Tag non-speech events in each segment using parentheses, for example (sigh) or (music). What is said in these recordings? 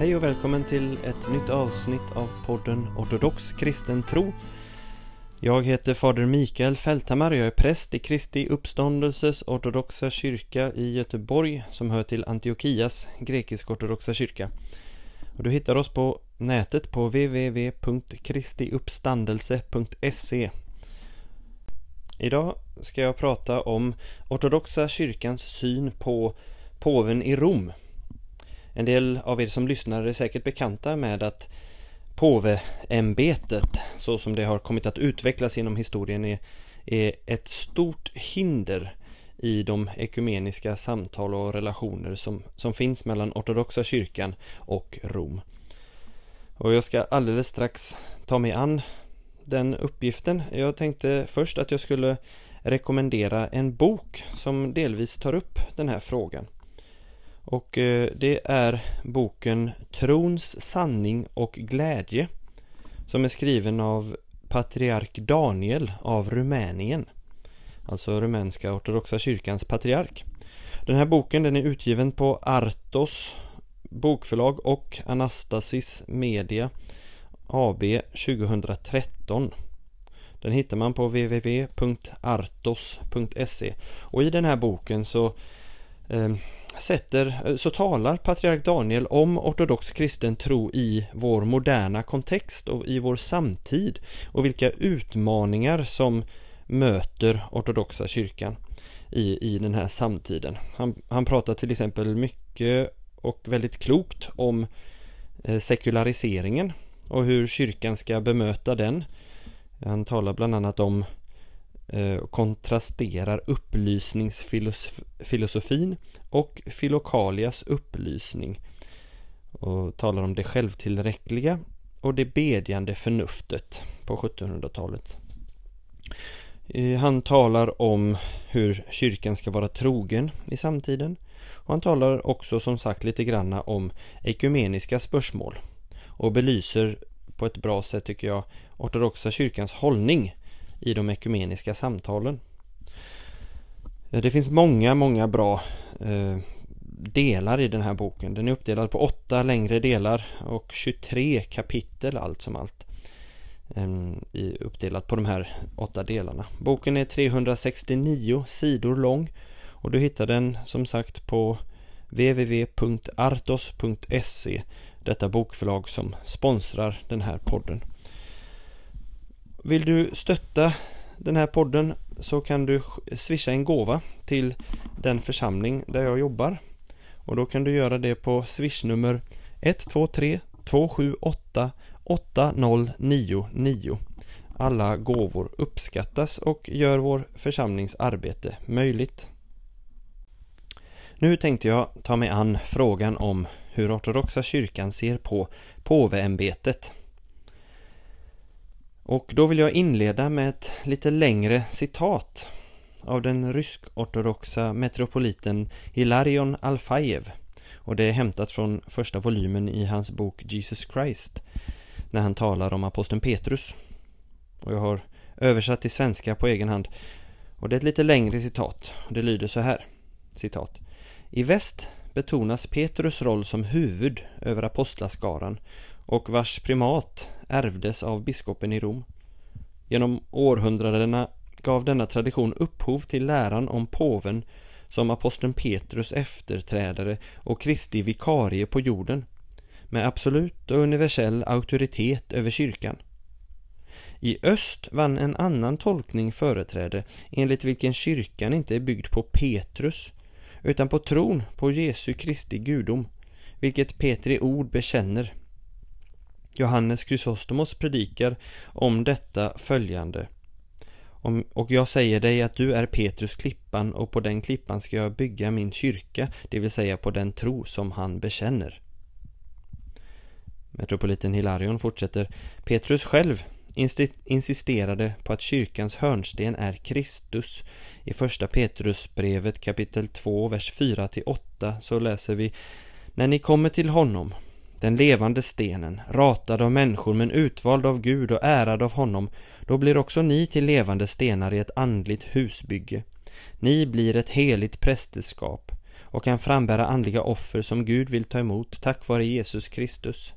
Hej och välkommen till ett nytt avsnitt av podden Ortodox kristen tro. Jag heter fader Mikael Fälthammar och jag är präst i Kristi uppståndelses ortodoxa kyrka i Göteborg som hör till Antiochias grekisk-ortodoxa kyrka. Och du hittar oss på nätet på www.kristiuppstandelse.se Idag ska jag prata om ortodoxa kyrkans syn på påven i Rom en del av er som lyssnar är säkert bekanta med att påveämbetet, så som det har kommit att utvecklas genom historien, är, är ett stort hinder i de ekumeniska samtal och relationer som, som finns mellan ortodoxa kyrkan och Rom. Och jag ska alldeles strax ta mig an den uppgiften. Jag tänkte först att jag skulle rekommendera en bok som delvis tar upp den här frågan. Och eh, det är boken Trons sanning och glädje som är skriven av patriark Daniel av Rumänien. Alltså rumänska ortodoxa kyrkans patriark. Den här boken den är utgiven på Artos bokförlag och Anastasis Media AB 2013. Den hittar man på www.artos.se och i den här boken så eh, sätter, eh, så talar patriark Daniel om ortodox kristen tro i vår moderna kontext och i vår samtid och vilka utmaningar som möter ortodoxa kyrkan i, i den här samtiden. Han, han pratar till exempel mycket och väldigt klokt om eh, sekulariseringen och hur kyrkan ska bemöta den. Han talar bland annat om Eh, kontrasterar upplysningsfilosofin och Filokalias upplysning och talar om det självtillräckliga och det bedjande förnuftet på 1700-talet. Eh, han talar om hur kyrkan ska vara trogen i samtiden och han talar också som sagt lite granna om ekumeniska spörsmål och belyser på ett bra sätt tycker jag ortodoxa kyrkans hållning i de ekumeniska samtalen. Eh, det finns många, många bra eh, delar i den här boken. Den är uppdelad på åtta längre delar och 23 kapitel allt som allt. I, uppdelat på de här åtta delarna. Boken är 369 sidor lång och du hittar den som sagt på www.artos.se Detta bokförlag som sponsrar den här podden. Vill du stötta den här podden så kan du swisha en gåva till den församling där jag jobbar. Och då kan du göra det på swishnummer 123 278 8099. Alla gåvor uppskattas och gör vår församlings arbete möjligt. Nu tänkte jag ta mig an frågan om hur ortodoxa kyrkan ser på påveämbetet. Och då vill jag inleda med ett lite längre citat av den rysk-ortodoxa metropoliten Hilarion Alfajev och det är hämtat från första volymen i hans bok Jesus Christ när han talar om aposteln Petrus. Och jag har översatt till svenska på egen hand. Och det är ett lite längre citat. Och det lyder så här citat. I väst betonas Petrus roll som huvud över apostlaskaran och vars primat ärvdes av biskopen i Rom. Genom århundradena gav denna tradition upphov till läran om påven som aposteln Petrus efterträdare och Kristi vikarie på jorden med absolut och universell auktoritet över kyrkan. I öst vann en annan tolkning företräde enligt vilken kyrkan inte är byggd på Petrus utan på tron på Jesu Kristi gudom, vilket Petri ord bekänner Johannes Chrysostomos predikar om detta följande. Om, och jag säger dig att du är Petrus klippan och på den klippan ska jag bygga min kyrka, det vill säga på den tro som han bekänner. Metropoliten Hilarion fortsätter. Petrus själv insisterade på att kyrkans hörnsten är Kristus. I första Petrusbrevet kapitel 2, vers 4-8 så läser vi När ni kommer till honom den levande stenen, ratad av människor men utvald av Gud och ärad av honom, då blir också ni till levande stenar i ett andligt husbygge. Ni blir ett heligt prästerskap och kan frambära andliga offer som Gud vill ta emot tack vare Jesus Kristus.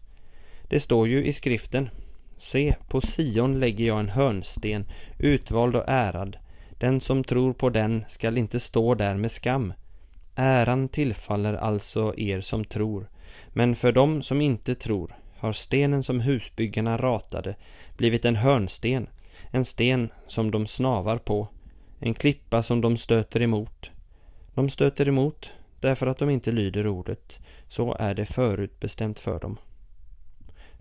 Det står ju i skriften Se, på Sion lägger jag en hörnsten, utvald och ärad. Den som tror på den skall inte stå där med skam. Äran tillfaller alltså er som tror. Men för dem som inte tror har stenen som husbyggarna ratade blivit en hörnsten, en sten som de snavar på, en klippa som de stöter emot. De stöter emot därför att de inte lyder ordet. Så är det förutbestämt för dem.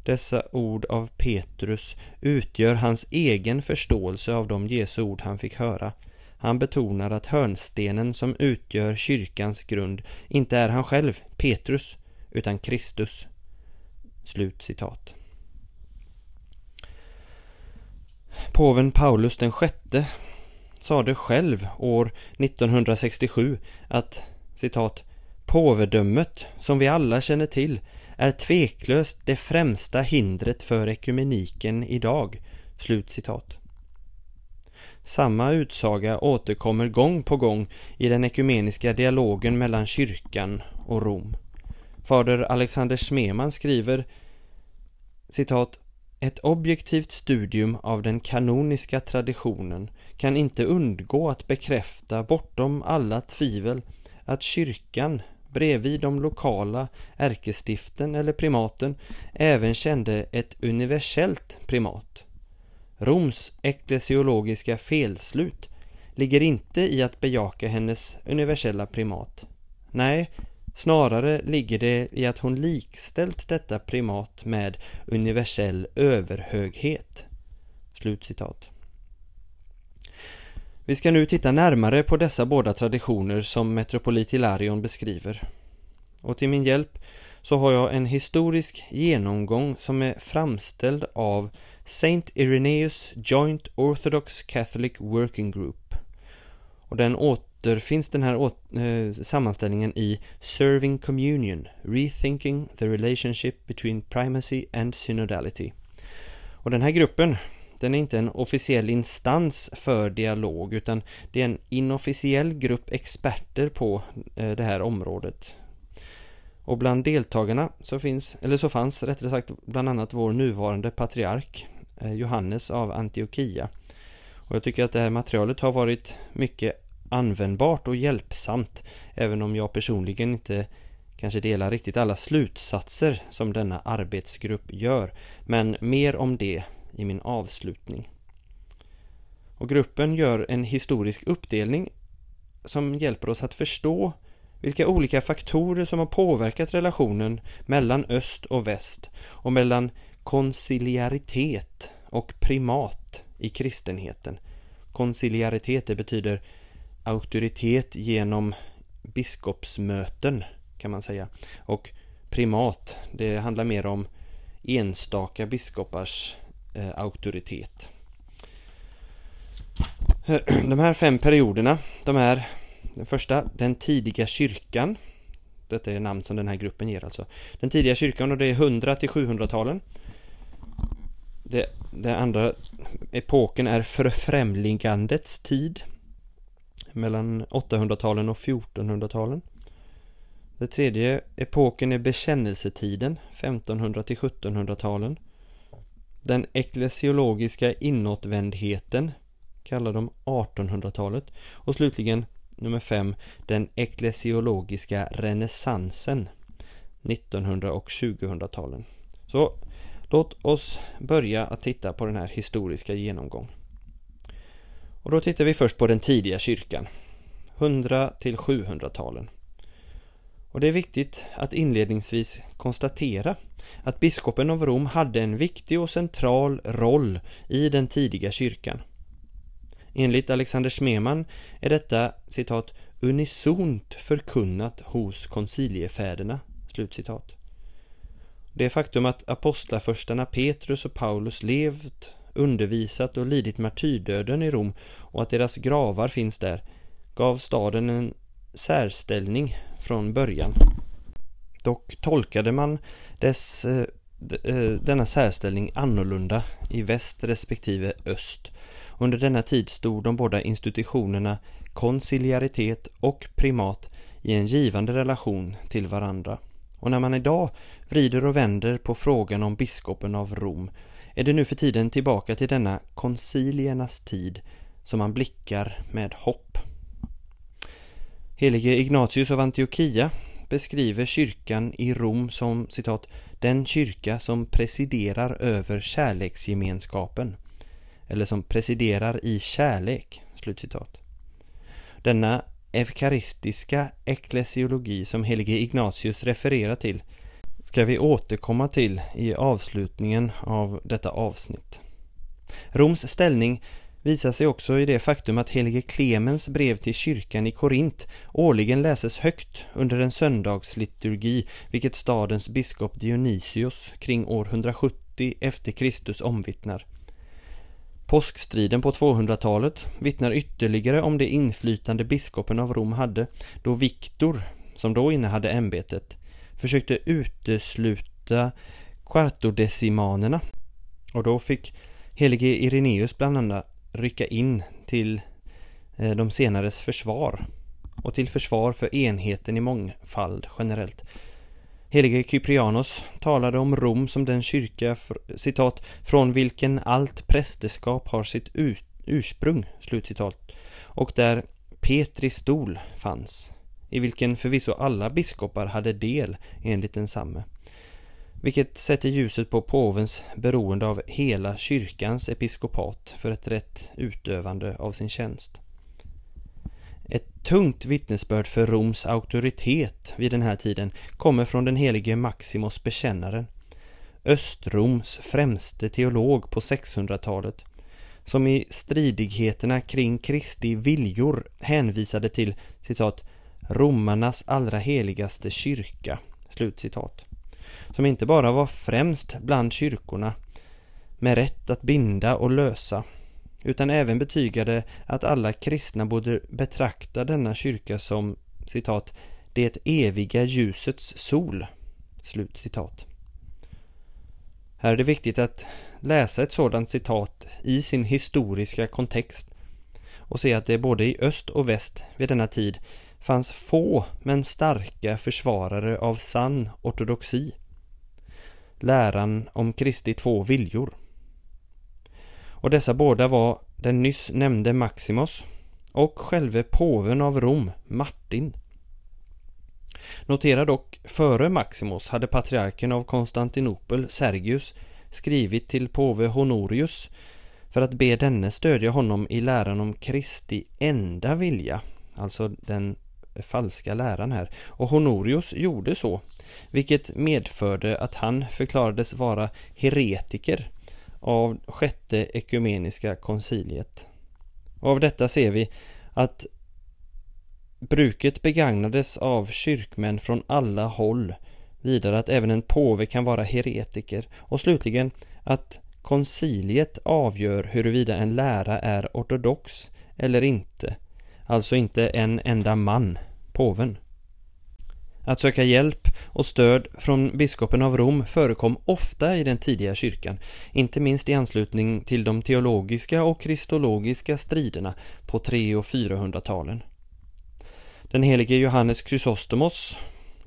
Dessa ord av Petrus utgör hans egen förståelse av de Jesu ord han fick höra. Han betonar att hörnstenen som utgör kyrkans grund inte är han själv, Petrus, utan Kristus. Slut citat. Påven Paulus den sjätte sade själv år 1967 att citat Påvedömet, som vi alla känner till, är tveklöst det främsta hindret för ekumeniken idag. Slut citat. Samma utsaga återkommer gång på gång i den ekumeniska dialogen mellan kyrkan och Rom. Fader Alexander Smeman skriver citat ett objektivt studium av den kanoniska traditionen kan inte undgå att bekräfta bortom alla tvivel att kyrkan bredvid de lokala ärkestiften eller primaten även kände ett universellt primat. Roms eklesiologiska felslut ligger inte i att bejaka hennes universella primat. Nej, snarare ligger det i att hon likställt detta primat med universell överhöghet. Slutcitat. Vi ska nu titta närmare på dessa båda traditioner som Metropolit Hilarion beskriver. Och till min hjälp så har jag en historisk genomgång som är framställd av Saint Irenaeus Joint Orthodox Catholic Working Group. Och den återfinns den här äh, sammanställningen i Serving Communion, Rethinking the Relationship Between Primacy and Synodality. Och den här gruppen den är inte en officiell instans för dialog utan det är en inofficiell grupp experter på eh, det här området. Och bland deltagarna så finns, eller så fanns rättare sagt bland annat vår nuvarande patriark eh, Johannes av Antiochia. Och jag tycker att det här materialet har varit mycket användbart och hjälpsamt även om jag personligen inte kanske delar riktigt alla slutsatser som denna arbetsgrupp gör. Men mer om det i min avslutning. Och gruppen gör en historisk uppdelning som hjälper oss att förstå vilka olika faktorer som har påverkat relationen mellan öst och väst och mellan konciliaritet och primat i kristenheten. Konciliaritet det betyder auktoritet genom biskopsmöten kan man säga. Och primat, det handlar mer om enstaka biskopars eh, auktoritet. (clears throat) De här fem perioderna, de är den första, den tidiga kyrkan. Detta är namn som den här gruppen ger alltså. Den tidiga kyrkan och det är 100 till 700-talen. Det, den andra epoken är förfrämligandets tid. Mellan 800-talen och 1400-talen. Den tredje epoken är bekännelsetiden, 1500 till 1700-talen. Den eklesiologiska inåtvändheten kallar de 1800-talet och slutligen nummer fem, den eklesiologiska renässansen 1900 och 2000-talen. Så låt oss börja att titta på den här historiska genomgången. Och då tittar vi först på den tidiga kyrkan 100 till 700-talen. Och det är viktigt att inledningsvis konstatera att biskopen av Rom hade en viktig och central roll i den tidiga kyrkan. Enligt Alexander Smeman är detta citat unisont förkunnat hos konciliefäderna. Slutcitat. Det faktum att apostlafurstarna Petrus och Paulus levt, undervisat och lidit martyrdöden i Rom och att deras gravar finns där gav staden en särställning från början. Dock tolkade man dess, eh, eh, denna särställning annorlunda i väst respektive öst. Under denna tid stod de båda institutionerna konciliaritet och primat i en givande relation till varandra. Och när man idag vrider och vänder på frågan om biskopen av Rom är det nu för tiden tillbaka till denna konciliernas tid som man blickar med hopp. Helige Ignatius av Antiochia beskriver kyrkan i Rom som citat den kyrka som presiderar över kärleksgemenskapen eller som presiderar i kärlek. Slutcitat. Denna eukaristiska eklesiologi som helige Ignatius refererar till ska vi återkomma till i avslutningen av detta avsnitt. Roms ställning visar sig också i det faktum att helige Klemens brev till kyrkan i Korint årligen läses högt under en söndagsliturgi vilket stadens biskop Dionysios kring år 170 efter Kristus omvittnar. Påskstriden på 200-talet vittnar ytterligare om det inflytande biskopen av Rom hade då Viktor, som då innehade ämbetet, försökte utesluta kvartodecimanerna och då fick helige Ireneus bland annat rycka in till eh, de senares försvar och till försvar för enheten i mångfald generellt. Helige Kyprianos talade om Rom som den kyrka, citat, från vilken allt prästerskap har sitt ursprung, slutcitat, och där Petri stol fanns, i vilken förvisso alla biskopar hade del enligt densamme vilket sätter ljuset på påvens beroende av hela kyrkans episkopat för ett rätt utövande av sin tjänst. Ett tungt vittnesbörd för Roms auktoritet vid den här tiden kommer från den helige Maximus bekännaren, Östroms främste teolog på 600-talet, som i stridigheterna kring Kristi viljor hänvisade till citat romarnas allra heligaste kyrka, slutcitat som inte bara var främst bland kyrkorna med rätt att binda och lösa utan även betygade att alla kristna borde betrakta denna kyrka som citat det eviga ljusets sol. Slut citat. Här är det viktigt att läsa ett sådant citat i sin historiska kontext och se att det både i öst och väst vid denna tid fanns få men starka försvarare av sann ortodoxi läran om Kristi två viljor. Och dessa båda var den nyss nämnde Maximus och själve påven av Rom, Martin. Notera dock, före Maximus hade patriarken av Konstantinopel, Sergius, skrivit till påve Honorius för att be denne stödja honom i läran om Kristi enda vilja, alltså den falska läran här. Och Honorius gjorde så vilket medförde att han förklarades vara heretiker av sjätte ekumeniska konciliet. Och av detta ser vi att bruket begagnades av kyrkmän från alla håll, vidare att även en påve kan vara heretiker och slutligen att konciliet avgör huruvida en lära är ortodox eller inte, alltså inte en enda man, påven. Att söka hjälp och stöd från biskopen av Rom förekom ofta i den tidiga kyrkan, inte minst i anslutning till de teologiska och kristologiska striderna på 300 och 400-talen. Den helige Johannes Chrysostomos,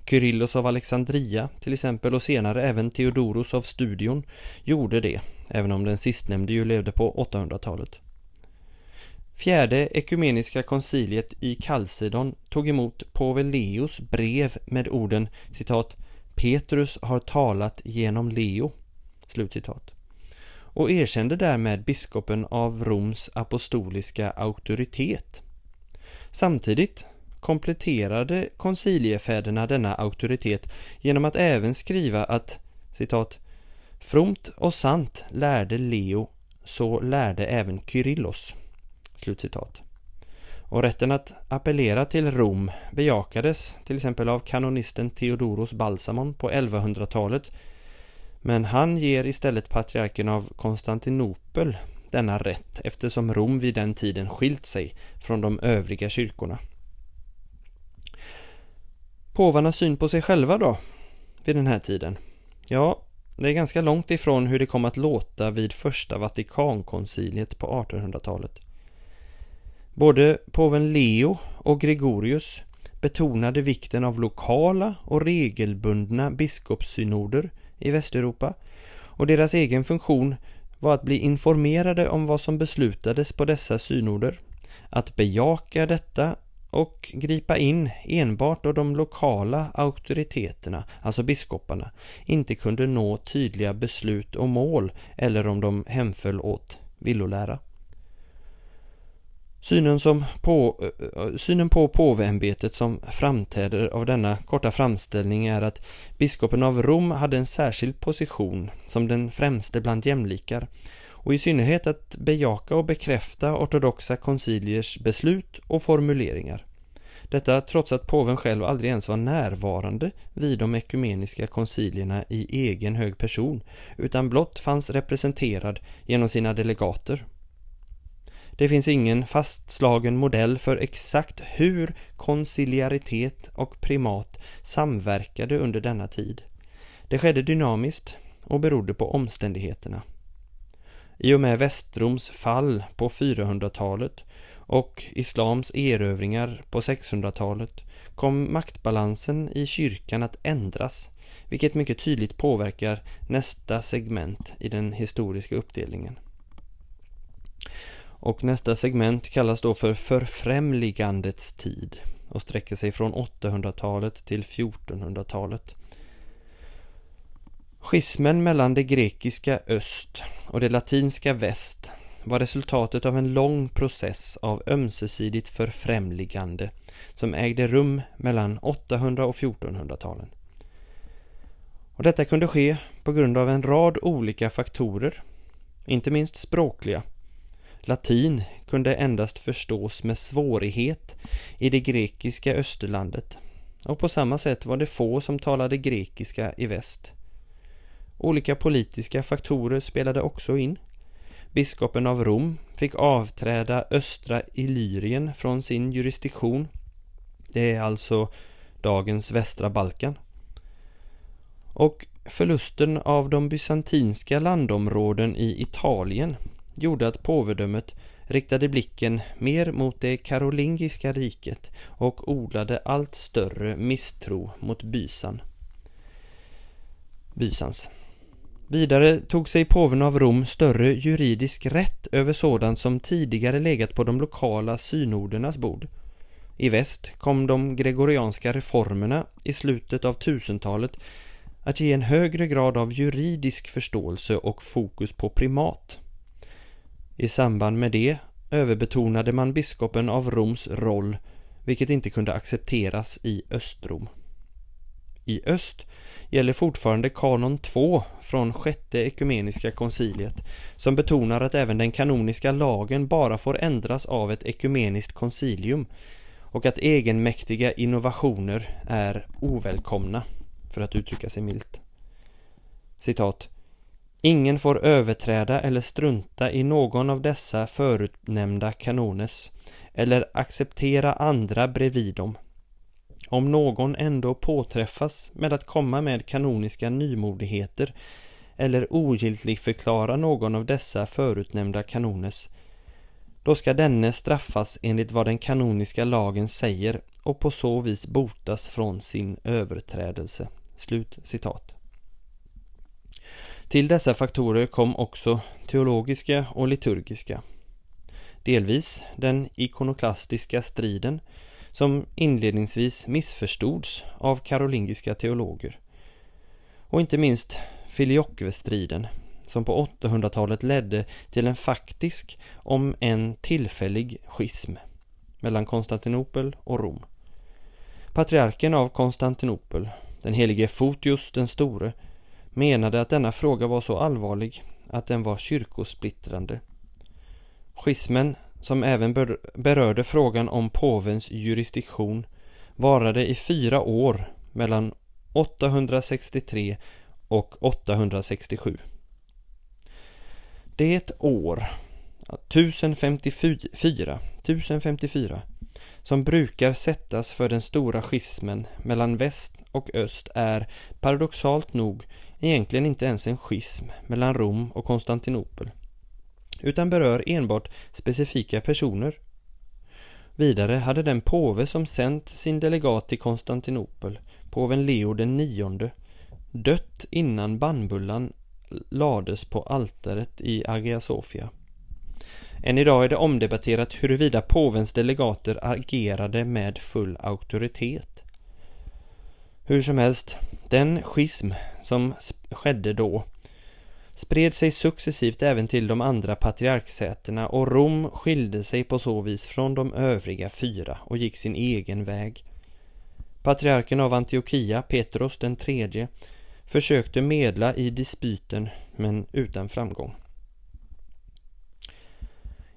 Kyrillos av Alexandria till exempel och senare även Theodoros av Studion gjorde det, även om den sistnämnde ju levde på 800-talet. Fjärde ekumeniska konciliet i Kalsidon tog emot påve Leos brev med orden citat Petrus har talat genom Leo slutcitat och erkände därmed biskopen av Roms apostoliska auktoritet. Samtidigt kompletterade konciliefäderna denna auktoritet genom att även skriva att citat Fromt och sant lärde Leo, så lärde även Kyrillos. Slutcitat. Och rätten att appellera till Rom bejakades till exempel av kanonisten Theodoros Balsamon på 1100-talet. Men han ger istället patriarken av Konstantinopel denna rätt eftersom Rom vid den tiden skilt sig från de övriga kyrkorna. Påvarnas syn på sig själva då, vid den här tiden? Ja, det är ganska långt ifrån hur det kom att låta vid första Vatikankonciliet på 1800-talet. Både påven Leo och Gregorius betonade vikten av lokala och regelbundna biskopssynoder i Västeuropa och deras egen funktion var att bli informerade om vad som beslutades på dessa synoder, att bejaka detta och gripa in enbart då de lokala auktoriteterna, alltså biskoparna, inte kunde nå tydliga beslut och mål eller om de hemföll åt villolära. Synen, som på, eh, eh, synen på påveämbetet som framträder av denna korta framställning är att biskopen av Rom hade en särskild position som den främste bland jämlikar och i synnerhet att bejaka och bekräfta ortodoxa konciliers beslut och formuleringar. Detta trots att påven själv aldrig ens var närvarande vid de ekumeniska koncilierna i egen hög person utan blott fanns representerad genom sina delegater. Det finns ingen fastslagen modell för exakt hur konciliaritet och primat samverkade under denna tid. Det skedde dynamiskt och berodde på omständigheterna. I och med Västroms fall på 400-talet och islams erövringar på 600-talet kom maktbalansen i kyrkan att ändras, vilket mycket tydligt påverkar nästa segment i den historiska uppdelningen. Och nästa segment kallas då för förfrämligandets tid och sträcker sig från 800-talet till 1400-talet. Schismen mellan det grekiska öst och det latinska väst var resultatet av en lång process av ömsesidigt förfrämligande som ägde rum mellan 800 och 1400-talen. Och detta kunde ske på grund av en rad olika faktorer, inte minst språkliga. Latin kunde endast förstås med svårighet i det grekiska österlandet och på samma sätt var det få som talade grekiska i väst. Olika politiska faktorer spelade också in. Biskopen av Rom fick avträda östra Illyrien från sin jurisdiktion. Det är alltså dagens västra Balkan. Och förlusten av de bysantinska landområden i Italien gjorde att påvedömet riktade blicken mer mot det karolingiska riket och odlade allt större misstro mot Bysan. Bysans. Vidare tog sig påven av Rom större juridisk rätt över sådant som tidigare legat på de lokala synordernas bord. I väst kom de gregorianska reformerna i slutet av 1000-talet att ge en högre grad av juridisk förståelse och fokus på primat. I samband med det överbetonade man biskopen av Roms roll, vilket inte kunde accepteras i Östrom. I öst gäller fortfarande kanon 2 från sjätte ekumeniska konciliet som betonar att även den kanoniska lagen bara får ändras av ett ekumeniskt koncilium och att egenmäktiga innovationer är ovälkomna, för att uttrycka sig milt. Citat Ingen får överträda eller strunta i någon av dessa förutnämnda kanones eller acceptera andra bredvid dem om någon ändå påträffas med att komma med kanoniska nymodigheter eller ogiltig förklara någon av dessa förutnämnda kanones, då ska denne straffas enligt vad den kanoniska lagen säger och på så vis botas från sin överträdelse. Slut citat. Till dessa faktorer kom också teologiska och liturgiska. Delvis den ikonoklastiska striden som inledningsvis missförstods av karolingiska teologer. Och inte minst filioquestriden som på 800-talet ledde till en faktisk, om en tillfällig, schism mellan Konstantinopel och Rom. Patriarken av Konstantinopel, den helige Fotius den store, menade att denna fråga var så allvarlig att den var kyrkosplittrande. Schismen som även berörde frågan om påvens jurisdiktion varade i fyra år mellan 863 och 867. Det år 1054, 1054 som brukar sättas för den stora schismen mellan väst och öst är paradoxalt nog egentligen inte ens en schism mellan Rom och Konstantinopel utan berör enbart specifika personer. Vidare hade den påve som sänt sin delegat till Konstantinopel, påven Leo den nionde, dött innan bannbullan lades på altaret i Hagia Sofia. Än idag är det omdebatterat huruvida påvens delegater agerade med full auktoritet. Hur som helst, den schism som skedde då spred sig successivt även till de andra patriarksätena och Rom skilde sig på så vis från de övriga fyra och gick sin egen väg. Patriarken av Antiochia, Petrus den tredje, försökte medla i dispyten men utan framgång.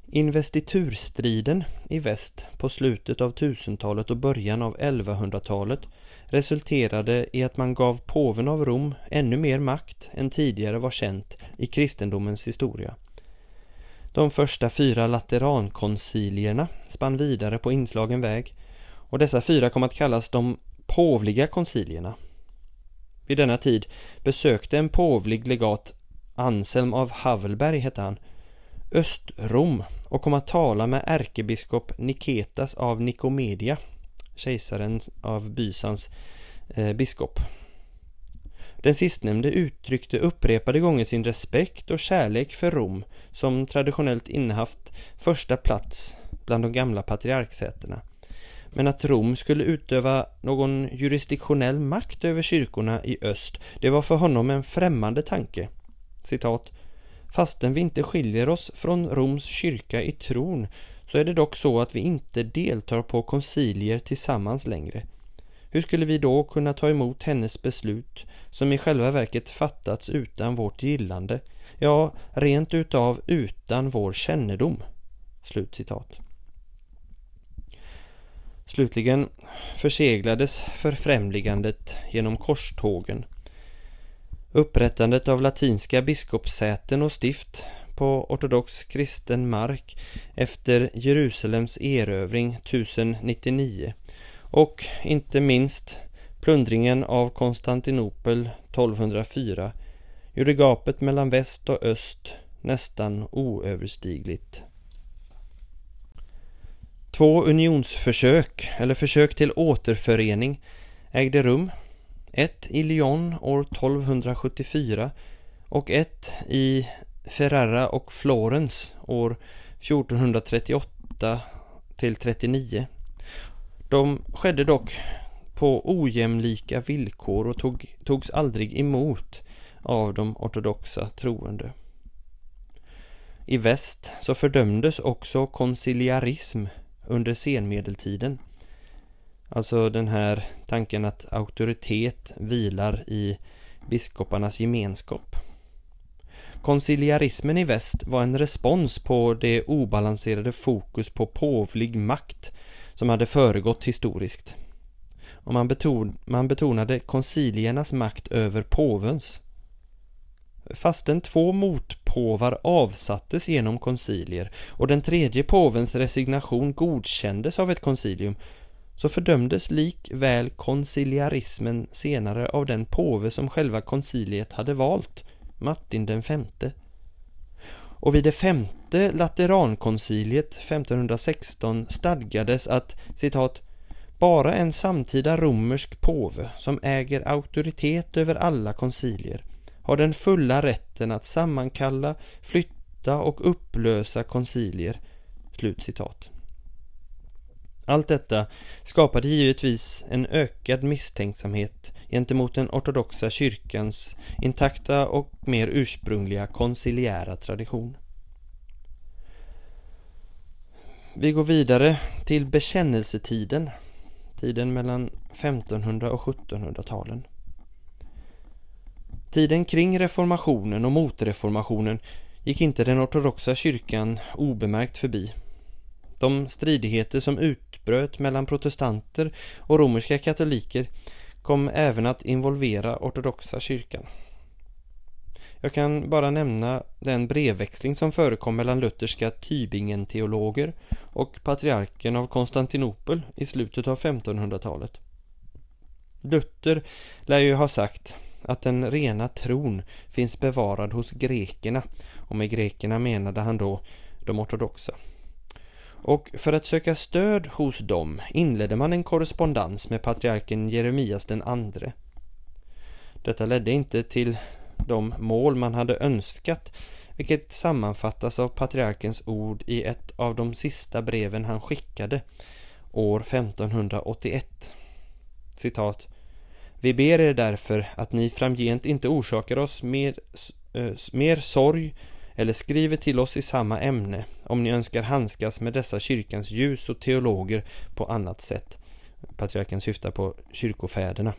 Investiturstriden i väst på slutet av 1000-talet och början av 1100-talet resulterade i att man gav påven av Rom ännu mer makt än tidigare var känt i kristendomens historia. De första fyra laterankoncilierna spann vidare på inslagen väg och dessa fyra kom att kallas de påvliga koncilierna. Vid denna tid besökte en påvlig legat, Anselm av Havelberg hette han, Östrom och kom att tala med ärkebiskop Niketas av Nikomedia, kejsaren av Bysans eh, biskop. Den sistnämnde uttryckte upprepade gånger sin respekt och kärlek för Rom som traditionellt innehaft första plats bland de gamla patriarksätena. Men att Rom skulle utöva någon jurisdiktionell makt över kyrkorna i öst, det var för honom en främmande tanke. Citat Fastän vi inte skiljer oss från Roms kyrka i tron så är det dock så att vi inte deltar på koncilier tillsammans längre. Hur skulle vi då kunna ta emot hennes beslut som i själva verket fattats utan vårt gillande, ja, rent utav utan vår kännedom?” Slutcitat. Slutligen förseglades förfrämligandet genom korstågen Upprättandet av latinska biskopssäten och stift på ortodox kristen mark efter Jerusalems erövring 1099 och inte minst plundringen av Konstantinopel 1204 gjorde gapet mellan väst och öst nästan oöverstigligt. Två unionsförsök, eller försök till återförening, ägde rum ett i Lyon år 1274 och ett i Ferrara och Florens år 1438 till 39. De skedde dock på ojämlika villkor och tog, togs aldrig emot av de ortodoxa troende. I väst så fördömdes också konciliarism under senmedeltiden Alltså den här tanken att auktoritet vilar i biskoparnas gemenskap. Konciliarismen i väst var en respons på det obalanserade fokus på påvlig makt som hade föregått historiskt. Och man, beton, man betonade konciliernas makt över påvens. Fastän två motpåvar avsattes genom koncilier och den tredje påvens resignation godkändes av ett koncilium så fördömdes likväl konciliarismen senare av den påve som själva konciliet hade valt, Martin den femte. Och vid det femte Laterankonciliet 1516 stadgades att citat bara en samtida romersk påve som äger auktoritet över alla koncilier har den fulla rätten att sammankalla, flytta och upplösa koncilier. Slutcitat. Allt detta skapade givetvis en ökad misstänksamhet gentemot den ortodoxa kyrkans intakta och mer ursprungliga konciliära tradition. Vi går vidare till bekännelsetiden, tiden mellan 1500 och 1700-talen. Tiden kring reformationen och motreformationen gick inte den ortodoxa kyrkan obemärkt förbi. De stridigheter som utbröt mellan protestanter och romerska katoliker kom även att involvera ortodoxa kyrkan. Jag kan bara nämna den brevväxling som förekom mellan lutherska Tübingen-teologer och patriarken av Konstantinopel i slutet av 1500-talet. Luther lär ju ha sagt att den rena tron finns bevarad hos grekerna och med grekerna menade han då de ortodoxa. Och för att söka stöd hos dem inledde man en korrespondens med patriarken Jeremias den andre. Detta ledde inte till de mål man hade önskat vilket sammanfattas av patriarkens ord i ett av de sista breven han skickade år 1581. Citat. Vi ber er därför att ni framgent inte orsakar oss mer, äh, mer sorg eller skriver till oss i samma ämne om ni önskar handskas med dessa kyrkans ljus och teologer på annat sätt. Patriarken syftar på kyrkofäderna.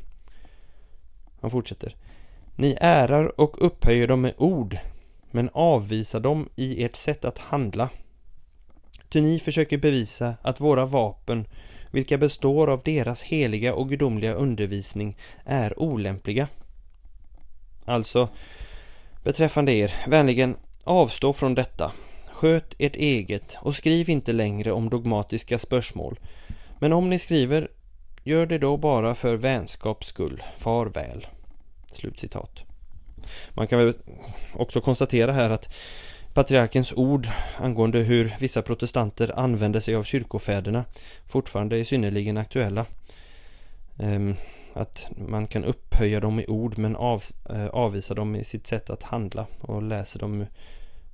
Han fortsätter. Ni ärar och upphöjer dem med ord, men avvisar dem i ert sätt att handla. Ty ni försöker bevisa att våra vapen, vilka består av deras heliga och gudomliga undervisning, är olämpliga. Alltså, beträffande er, vänligen avstå från detta. Sköt ert eget och skriv inte längre om dogmatiska spörsmål. Men om ni skriver, gör det då bara för vänskaps skull. Far väl. Slutcitat. Man kan väl också konstatera här att patriarkens ord angående hur vissa protestanter använder sig av kyrkofäderna fortfarande är synnerligen aktuella. Ehm, att man kan upphöja dem i ord men eh, avvisa dem i sitt sätt att handla och läser dem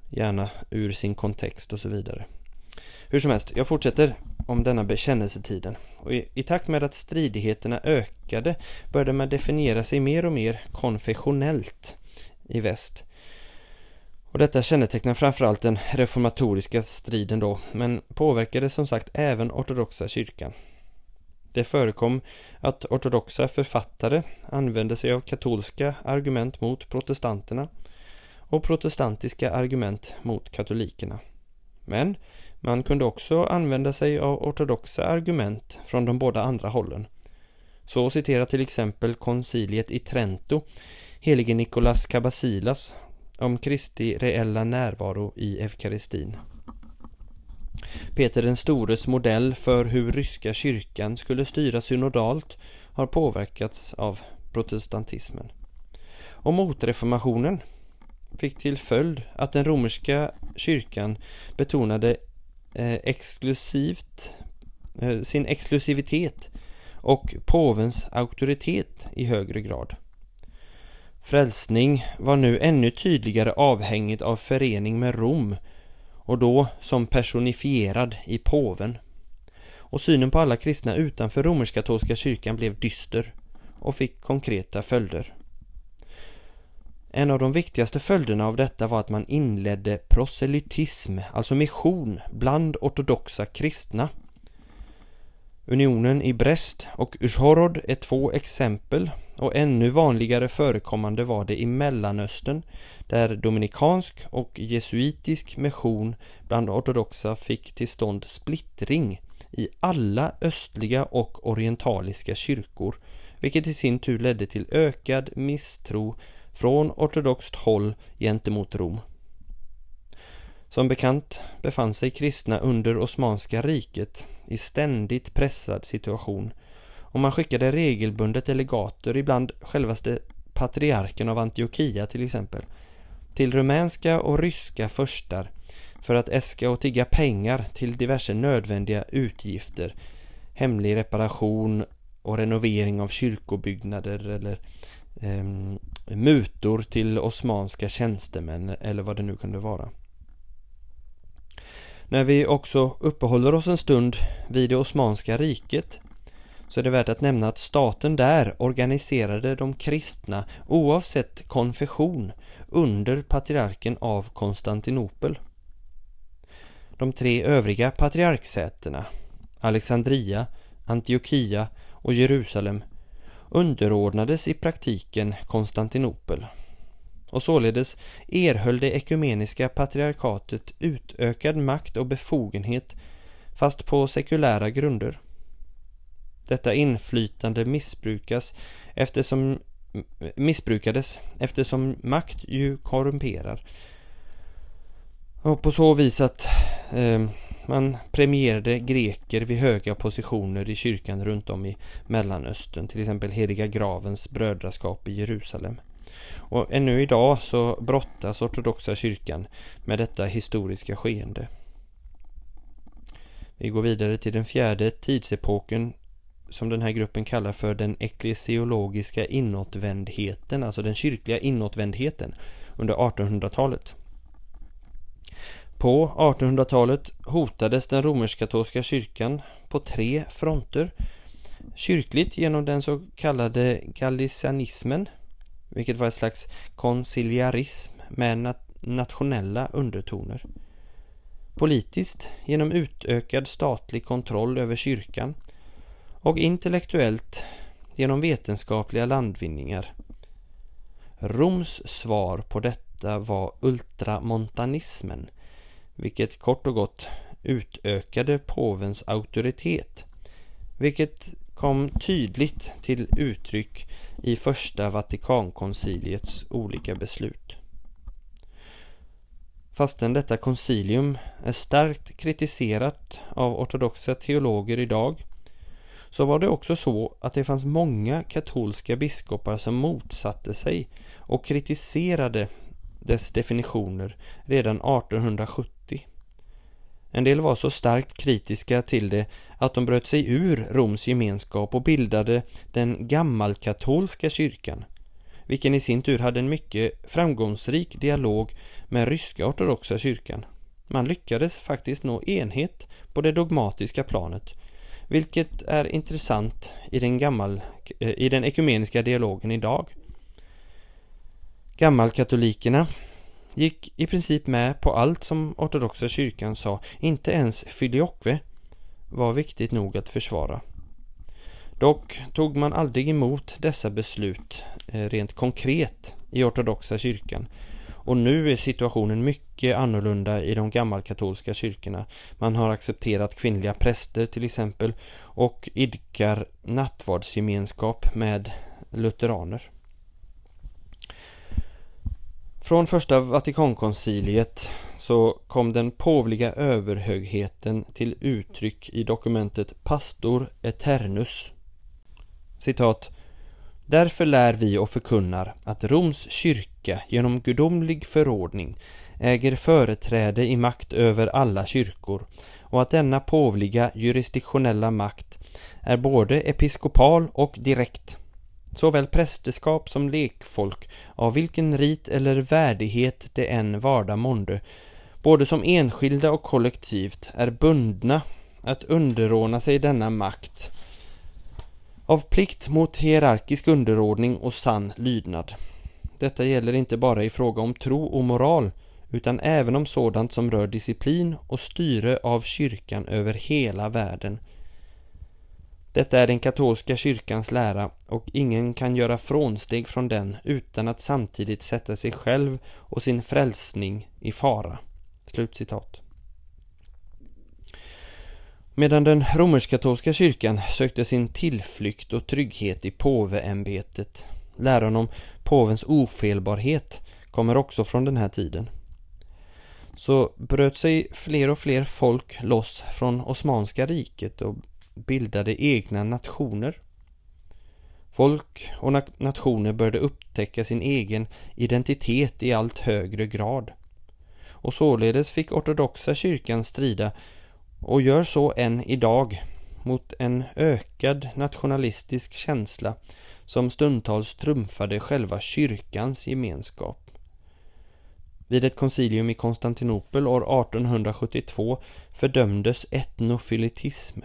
gärna ur sin kontext och så vidare. Hur som helst, jag fortsätter om denna bekännelsetiden. Och i, i, takt med att stridigheterna ökade började man definiera sig mer och mer konfessionellt i väst. Och detta kännetecknar framförallt den reformatoriska striden då, men påverkade som sagt även ortodoxa kyrkan. Det förekom att ortodoxa författare använde sig av katolska argument mot protestanterna och protestantiska argument mot katolikerna. Men man kunde också använda sig av ortodoxa argument från de båda andra hållen. Så citerar till exempel konciliet i Trento helige Nikolas Kabasilas om Kristi reella närvaro i eukaristin. Peter den stores modell för hur ryska kyrkan skulle styras synodalt har påverkats av protestantismen. Och motreformationen fick till följd att den romerska kyrkan betonade eh, exklusivt, eh, sin exklusivitet och påvens auktoritet i högre grad. Frälsning var nu ännu tydligare avhängigt av förening med Rom och då som personifierad i påven. Och synen på alla kristna utanför romersk-katolska kyrkan blev dyster och fick konkreta följder. En av de viktigaste följderna av detta var att man inledde proselytism, alltså mission, bland ortodoxa kristna. Unionen i Brest och Ushorod är två exempel och ännu vanligare förekommande var det i Mellanöstern där dominikansk och jesuitisk mission bland ortodoxa fick till stånd splittring i alla östliga och orientaliska kyrkor vilket i sin tur ledde till ökad misstro från ortodoxt håll gentemot Rom. Som bekant befann sig kristna under Osmanska riket i ständigt pressad situation och man skickade regelbundet delegater, ibland självaste patriarken av Antiochia till exempel, till rumänska och ryska förstar för att äska och tigga pengar till diverse nödvändiga utgifter, hemlig reparation och renovering av kyrkobyggnader eller eh, mutor till osmanska tjänstemän eller vad det nu kunde vara. När vi också uppehåller oss en stund vid det Osmanska riket så är det värt att nämna att staten där organiserade de kristna oavsett konfession under patriarken av Konstantinopel. De tre övriga patriarksätena, Alexandria, Antiochia och Jerusalem, underordnades i praktiken Konstantinopel och således erhöll det ekumeniska patriarkatet utökad makt och befogenhet fast på sekulära grunder. Detta inflytande missbrukas eftersom, missbrukades eftersom makt ju korrumperar. Och på så vis att eh, man premierade greker vid höga positioner i kyrkan runt om i Mellanöstern, till exempel Heliga gravens brödraskap i Jerusalem. Och ännu idag så brottas ortodoxa kyrkan med detta historiska skeende. Vi går vidare till den fjärde tidsepoken som den här gruppen kallar för den eklesiologiska inåtvändheten, alltså den kyrkliga inåtvändheten under 1800-talet. På 1800-talet hotades den romersk-katolska kyrkan på tre fronter. Kyrkligt genom den så kallade gallicianismen, vilket var ett slags konciliarism med nationella undertoner. Politiskt genom utökad statlig kontroll över kyrkan och intellektuellt genom vetenskapliga landvinningar. Roms svar på detta var ultramontanismen, vilket kort och gott utökade påvens auktoritet, vilket kom tydligt till uttryck i första Vatikankonciliets olika beslut. Fastän detta koncilium är starkt kritiserat av ortodoxa teologer idag så var det också så att det fanns många katolska biskopar som motsatte sig och kritiserade dess definitioner redan 1870. En del var så starkt kritiska till det att de bröt sig ur Roms gemenskap och bildade den gammalkatolska kyrkan, vilken i sin tur hade en mycket framgångsrik dialog med ryska ortodoxa kyrkan. Man lyckades faktiskt nå enhet på det dogmatiska planet vilket är intressant i den, gammal, eh, i den ekumeniska dialogen idag. Gammalkatolikerna gick i princip med på allt som ortodoxa kyrkan sa, inte ens filioque var viktigt nog att försvara. Dock tog man aldrig emot dessa beslut eh, rent konkret i ortodoxa kyrkan och nu är situationen mycket annorlunda i de gammalkatolska kyrkorna. Man har accepterat kvinnliga präster till exempel och idkar nattvardsgemenskap med lutheraner. Från första Vatikankonciliet så kom den påvliga överhögheten till uttryck i dokumentet Pastor Eternus. Citat Därför lär vi och förkunnar att Roms kyrka genom gudomlig förordning äger företräde i makt över alla kyrkor och att denna påvliga jurisdiktionella makt är både episkopal och direkt. Såväl prästerskap som lekfolk, av vilken rit eller värdighet det än varda månde, både som enskilda och kollektivt, är bundna att underordna sig denna makt av plikt mot hierarkisk underordning och sann lydnad. Detta gäller inte bara i fråga om tro och moral utan även om sådant som rör disciplin och styre av kyrkan över hela världen. Detta är den katolska kyrkans lära och ingen kan göra frånsteg från den utan att samtidigt sätta sig själv och sin frälsning i fara." Slutcitat. Medan den romersk-katolska kyrkan sökte sin tillflykt och trygghet i påveämbetet. Läran om påvens ofelbarhet kommer också från den här tiden. Så bröt sig fler och fler folk loss från Osmanska riket och bildade egna nationer. Folk och nationer började upptäcka sin egen identitet i allt högre grad. Och således fick ortodoxa kyrkan strida och gör så än idag mot en ökad nationalistisk känsla som stundtals trumfade själva kyrkans gemenskap. Vid ett koncilium i Konstantinopel år 1872 fördömdes etnofilitism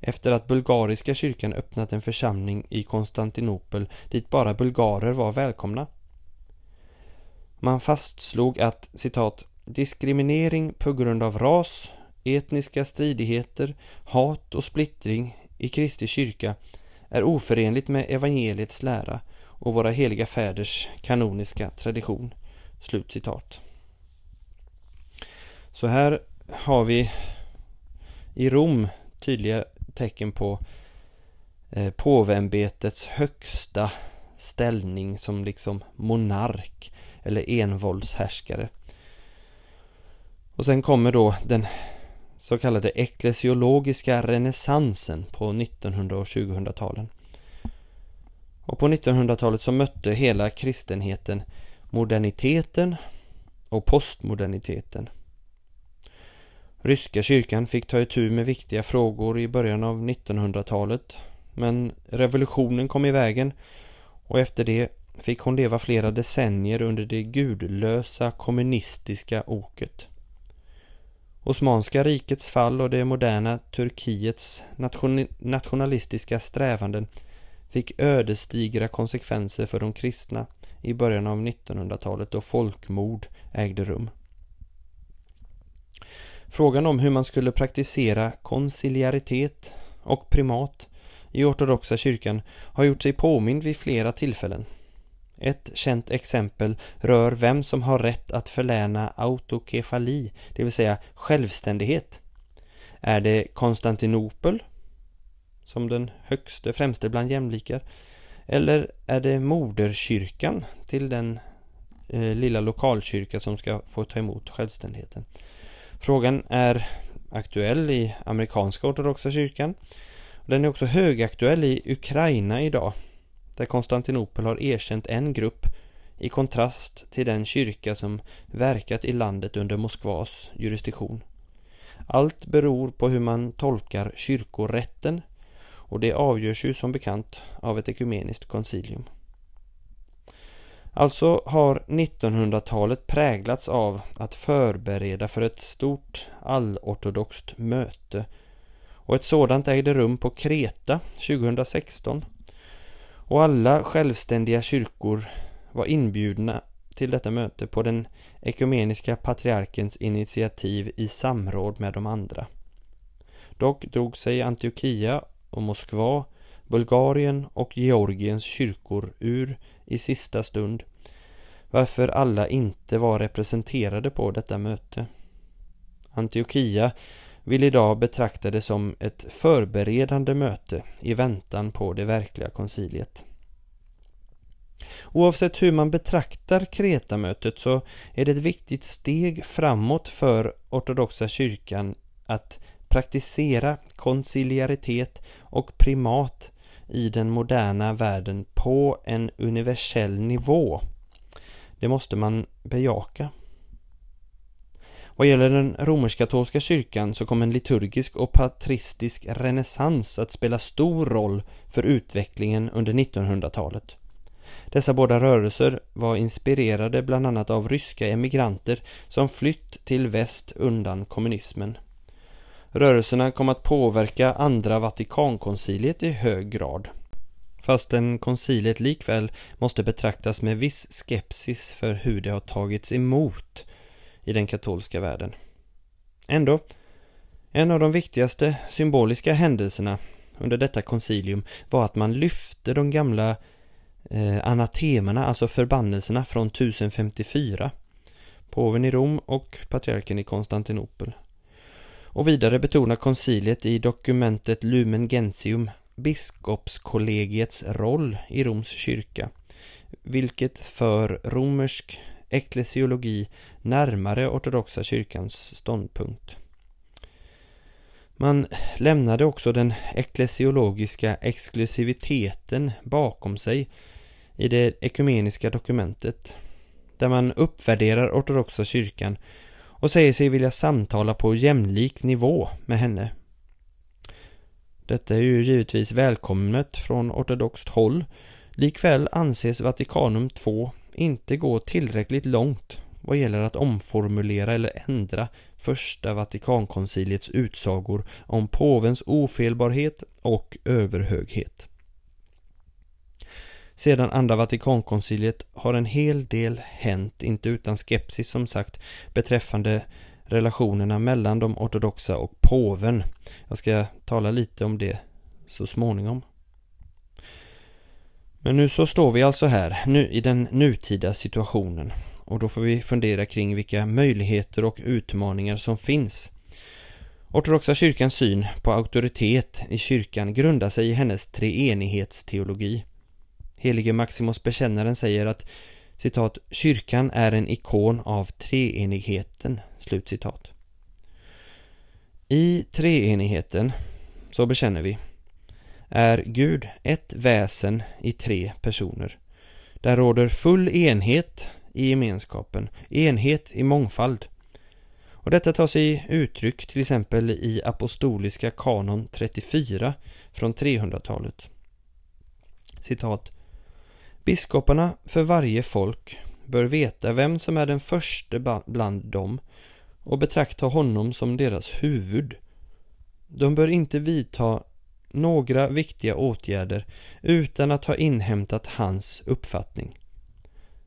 efter att bulgariska kyrkan öppnat en församling i Konstantinopel dit bara bulgarer var välkomna. Man fastslog att citat diskriminering på grund av ras, etniska stridigheter, hat och splittring i Kristi kyrka är oförenligt med evangeliets lära och våra heliga fäders kanoniska tradition. Slutcitat. Så här har vi i Rom tydliga tecken på eh, påveämbetets högsta ställning som liksom monark eller envåldshärskare. Och sen kommer då den så kallade eklesiologiska renässansen på 1900 och 2000-talen. Och på 1900-talet så mötte hela kristenheten moderniteten och postmoderniteten. Ryska kyrkan fick ta itu med viktiga frågor i början av 1900-talet men revolutionen kom i vägen och efter det fick hon leva flera decennier under det gudlösa kommunistiska oket. Osmanska rikets fall och det moderna Turkiets nation nationalistiska strävanden fick ödesdigra konsekvenser för de kristna i början av 1900-talet då folkmord ägde rum. Frågan om hur man skulle praktisera konciliaritet och primat i ortodoxa kyrkan har gjort sig påmind vid flera tillfällen. Ett känt exempel rör vem som har rätt att förläna autokefali, det vill säga självständighet. Är det Konstantinopel, som den högste främste bland jämlikar, eller är det moderkyrkan till den eh, lilla lokalkyrka som ska få ta emot självständigheten? Frågan är aktuell i amerikanska ortodoxa kyrkan. Den är också högaktuell i Ukraina idag där Konstantinopel har erkänt en grupp i kontrast till den kyrka som verkat i landet under Moskvas jurisdiktion. Allt beror på hur man tolkar kyrkorätten och det avgörs ju som bekant av ett ekumeniskt koncilium. Alltså har 1900-talet präglats av att förbereda för ett stort allortodoxt möte och ett sådant ägde rum på Kreta 2016 och alla självständiga kyrkor var inbjudna till detta möte på den ekumeniska patriarkens initiativ i samråd med de andra. Dock drog sig Antiochia och Moskva, Bulgarien och Georgiens kyrkor ur i sista stund varför alla inte var representerade på detta möte. Antiochia vill idag betrakta det som ett förberedande möte i väntan på det verkliga konciliet. Oavsett hur man betraktar Kretamötet så är det ett viktigt steg framåt för ortodoxa kyrkan att praktisera konciliaritet och primat i den moderna världen på en universell nivå. Det måste man bejaka. Vad gäller den romersk-katolska kyrkan så kom en liturgisk och patristisk renässans att spela stor roll för utvecklingen under 1900-talet. Dessa båda rörelser var inspirerade bland annat av ryska emigranter som flytt till väst undan kommunismen. Rörelserna kom att påverka andra Vatikankonciliet i hög grad. Fastän konciliet likväl måste betraktas med viss skepsis för hur det har tagits emot i den katolska världen. Ändå, en av de viktigaste symboliska händelserna under detta koncilium var att man lyfte de gamla eh, anatemerna, alltså förbannelserna från 1054. Påven i Rom och patriarken i Konstantinopel. Och vidare betonar konciliet i dokumentet Lumen Gentium biskopskollegiets roll i Roms kyrka, vilket för romersk eklesiologi närmare ortodoxa kyrkans ståndpunkt. Man lämnade också den eklesiologiska exklusiviteten bakom sig i det ekumeniska dokumentet där man uppvärderar ortodoxa kyrkan och säger sig vilja samtala på jämlik nivå med henne. Detta är ju givetvis välkommet från ortodoxt håll. Likväl anses Vatikanum II inte gå tillräckligt långt vad gäller att omformulera eller ändra första Vatikankonciliets utsagor om påvens ofelbarhet och överhöghet. Sedan andra Vatikankonciliet har en hel del hänt, inte utan skepsis som sagt, beträffande relationerna mellan de ortodoxa och påven. Jag ska tala lite om det så småningom. Men nu så står vi alltså här, nu i den nutida situationen. Och då får vi fundera kring vilka möjligheter och utmaningar som finns. Ortodoxa kyrkans syn på auktoritet i kyrkan grundar sig i hennes treenighetsteologi. Helige Maximus bekännaren säger att citat, kyrkan är en ikon av treenigheten, slutcitat. I treenigheten, så bekänner vi, är Gud ett väsen i tre personer. Där råder full enhet i gemenskapen, enhet i mångfald. Och detta tar sig uttryck till exempel i Apostoliska kanon 34 från 300-talet. Citat. Biskoparna för varje folk bör veta vem som är den förste bland dem och betrakta honom som deras huvud. De bör inte vidta några viktiga åtgärder utan att ha inhämtat hans uppfattning.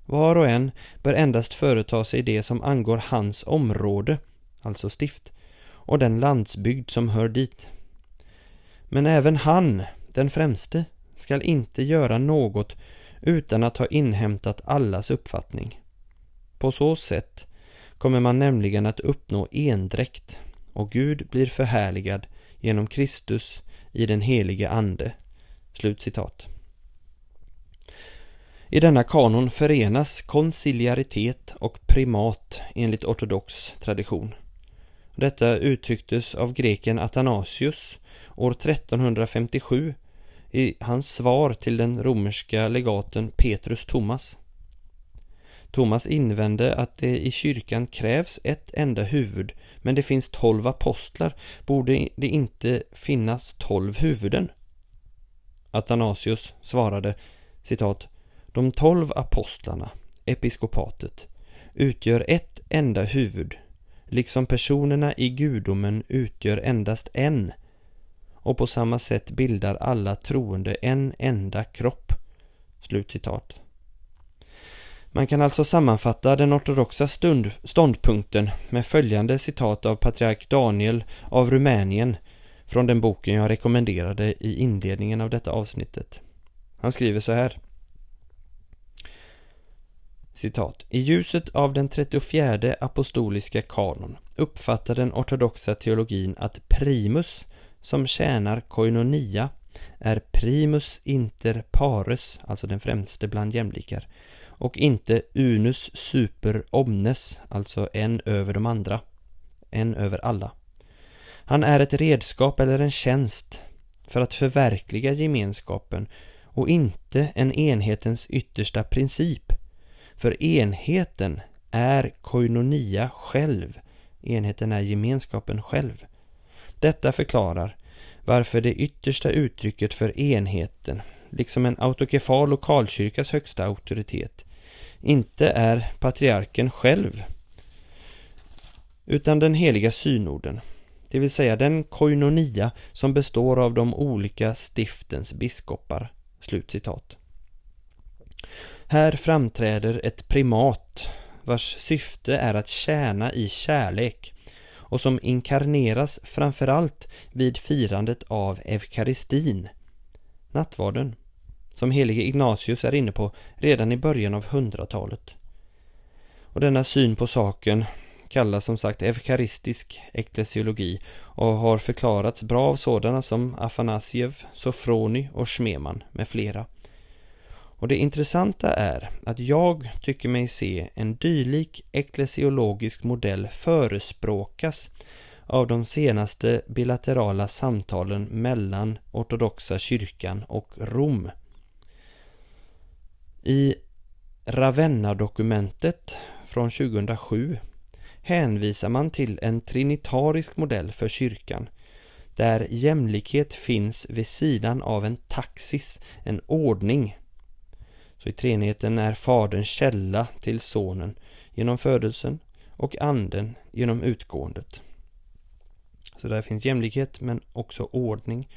Var och en bör endast företa sig det som angår hans område, alltså stift, och den landsbygd som hör dit. Men även han, den främste, skall inte göra något utan att ha inhämtat allas uppfattning. På så sätt kommer man nämligen att uppnå endräkt och Gud blir förhärligad genom Kristus i den helige Ande. Slutcitat. I denna kanon förenas konciliaritet och primat enligt ortodox tradition. Detta uttrycktes av greken Athanasius år 1357 i hans svar till den romerska legaten Petrus Thomas. Thomas invände att det i kyrkan krävs ett enda huvud, men det finns tolv apostlar. Borde det inte finnas tolv huvuden? Athanasius svarade, citat, De tolv apostlarna, episkopatet, utgör ett enda huvud, liksom personerna i gudomen utgör endast en, och på samma sätt bildar alla troende en enda kropp. Slutcitat. Man kan alltså sammanfatta den ortodoxa stund, ståndpunkten med följande citat av patriark Daniel av Rumänien från den boken jag rekommenderade i inledningen av detta avsnittet. Han skriver så här. Citat. I ljuset av den 34 apostoliska kanon uppfattar den ortodoxa teologin att primus som tjänar koinonia är primus inter pares, alltså den främste bland jämlikar, och inte unus super omnes, alltså en över de andra, en över alla. Han är ett redskap eller en tjänst för att förverkliga gemenskapen och inte en enhetens yttersta princip. För enheten är koinonia själv. Enheten är gemenskapen själv. Detta förklarar varför det yttersta uttrycket för enheten, liksom en autokefal lokalkyrkas högsta auktoritet, inte är patriarken själv utan den heliga synorden, det vill säga den koinonia som består av de olika stiftens biskopar. Slutcitat. Här framträder ett primat vars syfte är att tjäna i kärlek och som inkarneras framförallt vid firandet av eukaristin, nattvarden, som helige Ignatius är inne på redan i början av hundratalet. Och denna syn på saken kallas som sagt eukaristisk eklesiologi och har förklarats bra av sådana som Afanasiev, Sofroni och Schmeman med flera. Och det intressanta är att jag tycker mig se en dylik eklesiologisk modell förespråkas av de senaste bilaterala samtalen mellan ortodoxa kyrkan och Rom. I Ravenna-dokumentet från 2007 hänvisar man till en trinitarisk modell för kyrkan där jämlikhet finns vid sidan av en taxis, en ordning. Så i treenigheten är Fadern källa till Sonen genom födelsen och Anden genom utgåendet. Så där finns jämlikhet men också ordning.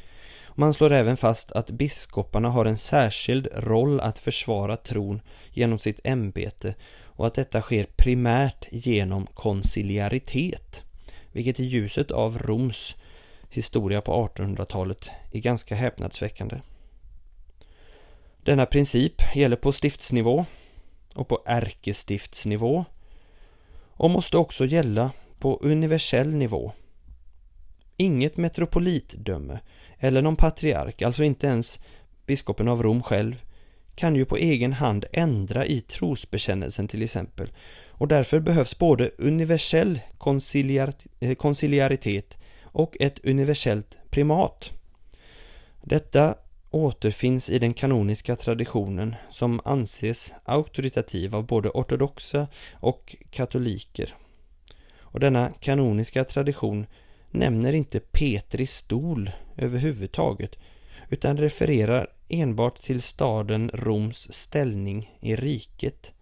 Man slår även fast att biskoparna har en särskild roll att försvara tron genom sitt ämbete och att detta sker primärt genom konciliaritet, vilket i ljuset av Roms historia på 1800-talet är ganska häpnadsväckande. Denna princip gäller på stiftsnivå och på ärkestiftsnivå och måste också gälla på universell nivå. Inget metropolitdöme eller någon patriark, alltså inte ens biskopen av Rom själv, kan ju på egen hand ändra i trosbekännelsen till exempel. Och därför behövs både universell konciliaritet eh, och ett universellt primat. Detta återfinns i den kanoniska traditionen som anses auktoritativ av både ortodoxa och katoliker. Och denna kanoniska tradition nämner inte Petri stol överhuvudtaget utan refererar enbart till staden Roms ställning i riket.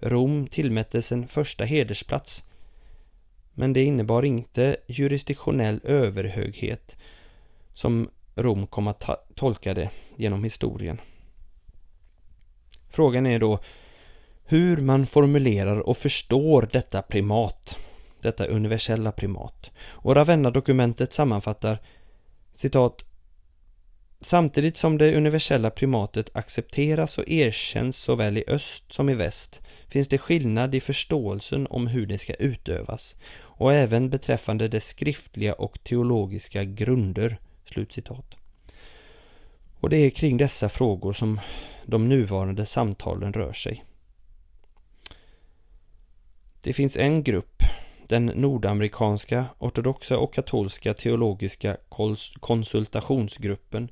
Rom tillmättes en första hedersplats men det innebar inte jurisdiktionell överhöghet som Rom kom att tolka det genom historien. Frågan är då hur man formulerar och förstår detta primat, detta universella primat. Och Ravenna-dokumentet sammanfattar citat Samtidigt som det universella primatet accepteras och erkänns såväl i öst som i väst finns det skillnad i förståelsen om hur det ska utövas och även beträffande dess skriftliga och teologiska grunder. Slutcitat. Och det är kring dessa frågor som de nuvarande samtalen rör sig. Det finns en grupp, den nordamerikanska ortodoxa och katolska teologiska konsultationsgruppen,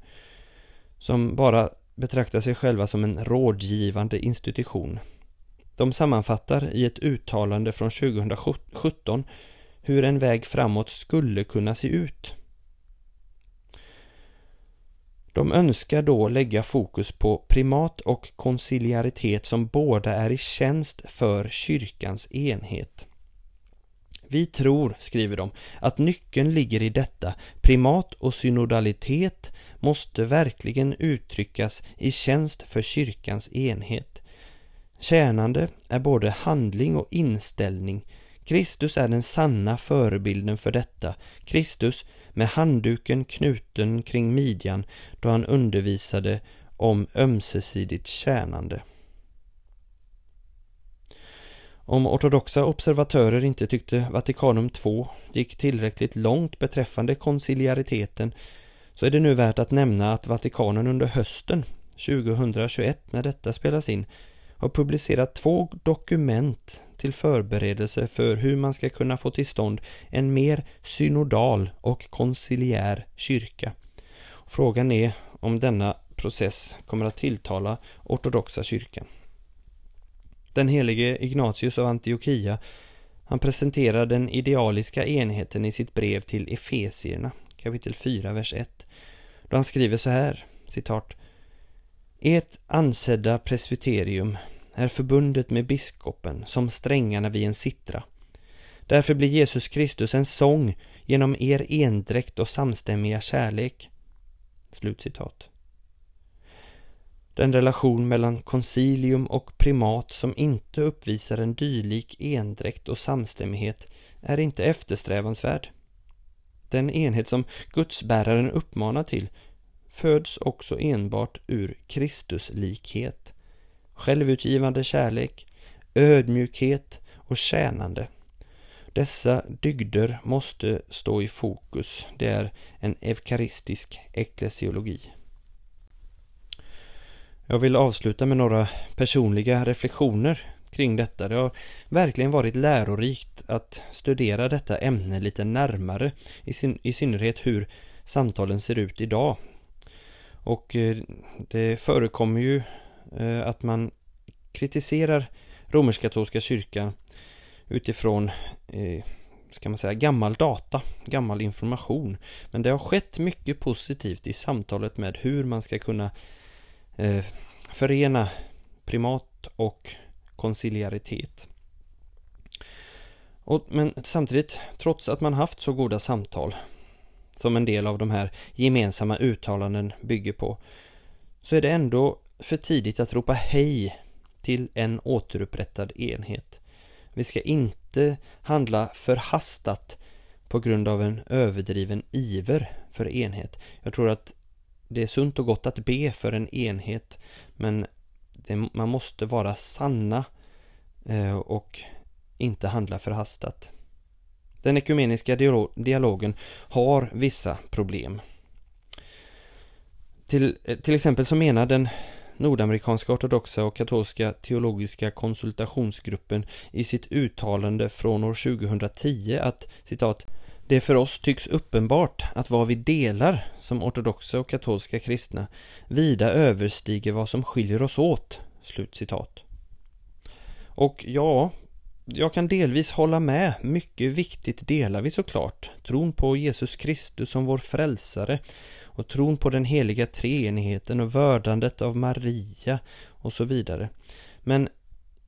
som bara betraktar sig själva som en rådgivande institution. De sammanfattar i ett uttalande från 2017 hur en väg framåt skulle kunna se ut. De önskar då lägga fokus på primat och konciliaritet som båda är i tjänst för kyrkans enhet. Vi tror, skriver de, att nyckeln ligger i detta. Primat och synodalitet måste verkligen uttryckas i tjänst för kyrkans enhet. Tjänande är både handling och inställning. Kristus är den sanna förebilden för detta. Kristus med handduken knuten kring midjan då han undervisade om ömsesidigt tjänande. Om ortodoxa observatörer inte tyckte Vatikanum II gick tillräckligt långt beträffande konciliariteten så är det nu värt att nämna att Vatikanen under hösten 2021 när detta spelas in har publicerat två dokument till förberedelse för hur man ska kunna få till stånd en mer synodal och konciliär kyrka. Frågan är om denna process kommer att tilltala ortodoxa kyrkan. Den helige Ignatius av Antiochia han presenterar den idealiska enheten i sitt brev till Efesierna, kapitel 4, vers 1. Då han skriver så här, citat. Ert ansedda presbyterium är förbundet med biskopen som strängarna vid en sittra. Därför blir Jesus Kristus en sång genom er endräkt och samstämmiga kärlek. Slutcitat. Den relation mellan koncilium och primat som inte uppvisar en dylik endräkt och samstämmighet är inte eftersträvansvärd. Den enhet som gudsbäraren uppmanar till föds också enbart ur Kristuslikhet självutgivande kärlek, ödmjukhet och tjänande. Dessa dygder måste stå i fokus. Det är en eukaristisk eklesiologi. Jag vill avsluta med några personliga reflektioner kring detta. Det har verkligen varit lärorikt att studera detta ämne lite närmare, i, syn i synnerhet hur samtalen ser ut idag. Och eh, det förekommer ju Eh, att man kritiserar romersk-katolska kyrkan utifrån eh, ska man säga, gammal data, gammal information. Men det har skett mycket positivt i samtalet med hur man ska kunna eh, förena primat och konciliaritet. Och, men samtidigt, trots att man haft så goda samtal som en del av de här gemensamma uttalanden bygger på, så är det ändå för tidigt att ropa hej till en återupprättad enhet. Vi ska inte handla förhastat på grund av en överdriven iver för enhet. Jag tror att det är sunt och gott att be för en enhet men det, man måste vara sanna eh, och inte handla förhastat. Den ekumeniska dialogen har vissa problem. Till, till exempel så menar den Nordamerikanska ortodoxa och katolska teologiska konsultationsgruppen i sitt uttalande från år 2010 att citat det för oss tycks uppenbart att vad vi delar som ortodoxa och katolska kristna vida överstiger vad som skiljer oss åt. Slut citat. Och ja, jag kan delvis hålla med. Mycket viktigt delar vi såklart. Tron på Jesus Kristus som vår frälsare och tron på den heliga treenigheten och vördandet av Maria och så vidare. Men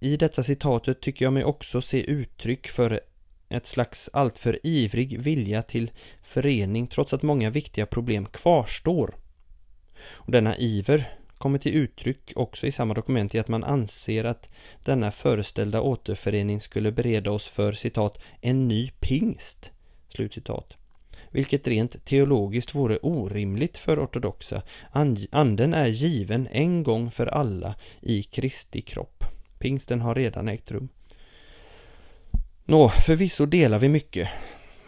i detta citatet tycker jag mig också se uttryck för ett slags alltför ivrig vilja till förening trots att många viktiga problem kvarstår. Och denna iver kommer till uttryck också i samma dokument i att man anser att denna föreställda återförening skulle bereda oss för citat en ny pingst. Slutcitat. Vilket rent teologiskt vore orimligt för ortodoxa. Anden är given en gång för alla i Kristi kropp. Pingsten har redan ägt rum. Nå, förvisso delar vi mycket.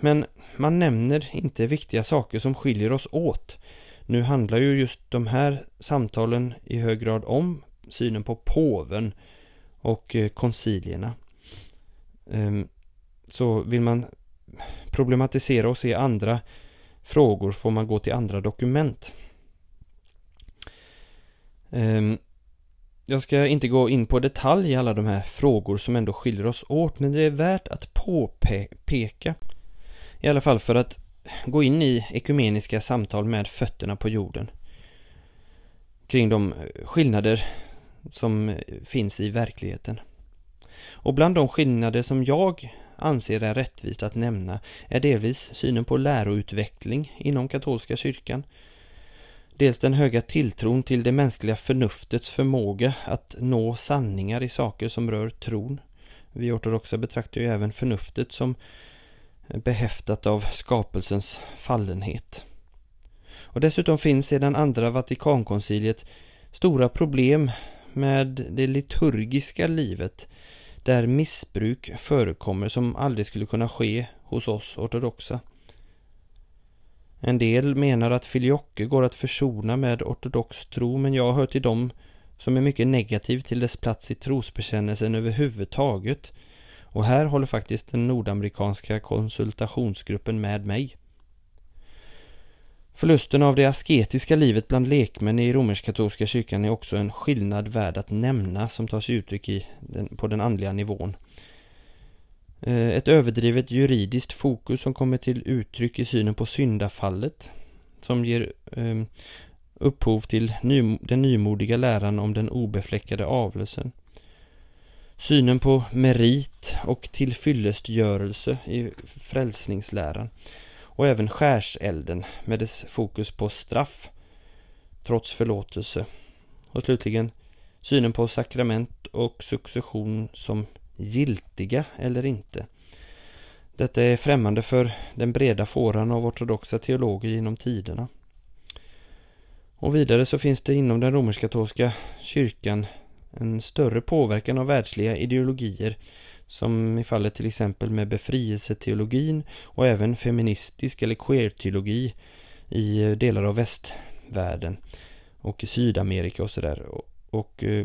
Men man nämner inte viktiga saker som skiljer oss åt. Nu handlar ju just de här samtalen i hög grad om synen på påven och eh, koncilierna. Ehm, så vill man problematisera och se andra frågor får man gå till andra dokument. Ehm, jag ska inte gå in på detalj i alla de här frågor som ändå skiljer oss åt men det är värt att påpeka i alla fall för att gå in i ekumeniska samtal med fötterna på jorden kring de skillnader som finns i verkligheten. Och bland de skillnader som jag anser är rättvist att nämna är delvis synen på läroutveckling inom katolska kyrkan. Dels den höga tilltron till det mänskliga förnuftets förmåga att nå sanningar i saker som rör tron. Vi ortodoxa betraktar ju även förnuftet som behäftat av skapelsens fallenhet. Och dessutom finns sedan andra Vatikankonciliet stora problem med det liturgiska livet där missbruk förekommer som aldrig skulle kunna ske hos oss ortodoxa. En del menar att filioque går att försona med ortodox tro men jag hör till dem som är mycket negativ till dess plats i trosbekännelsen överhuvudtaget och här håller faktiskt den nordamerikanska konsultationsgruppen med mig. Förlusten av det asketiska livet bland lekmän i romersk-katolska kyrkan är också en skillnad värd att nämna som tar sig uttryck i den, på den andliga nivån. Eh, ett överdrivet juridiskt fokus som kommer till uttryck i synen på syndafallet som ger eh, upphov till ny, den nymodiga läran om den obefläckade avlösen. Synen på merit och tillfyllestgörelse i frälsningsläran och även skärselden med dess fokus på straff trots förlåtelse. Och slutligen synen på sakrament och succession som giltiga eller inte. Detta är främmande för den breda fåran av ortodoxa teologer genom tiderna. Och vidare så finns det inom den romersk-katolska kyrkan en större påverkan av världsliga ideologier som i fallet till exempel med befrielseteologin och även feministisk eller queer-teologi i eh, delar av västvärlden och i Sydamerika och sådär. Och, eh,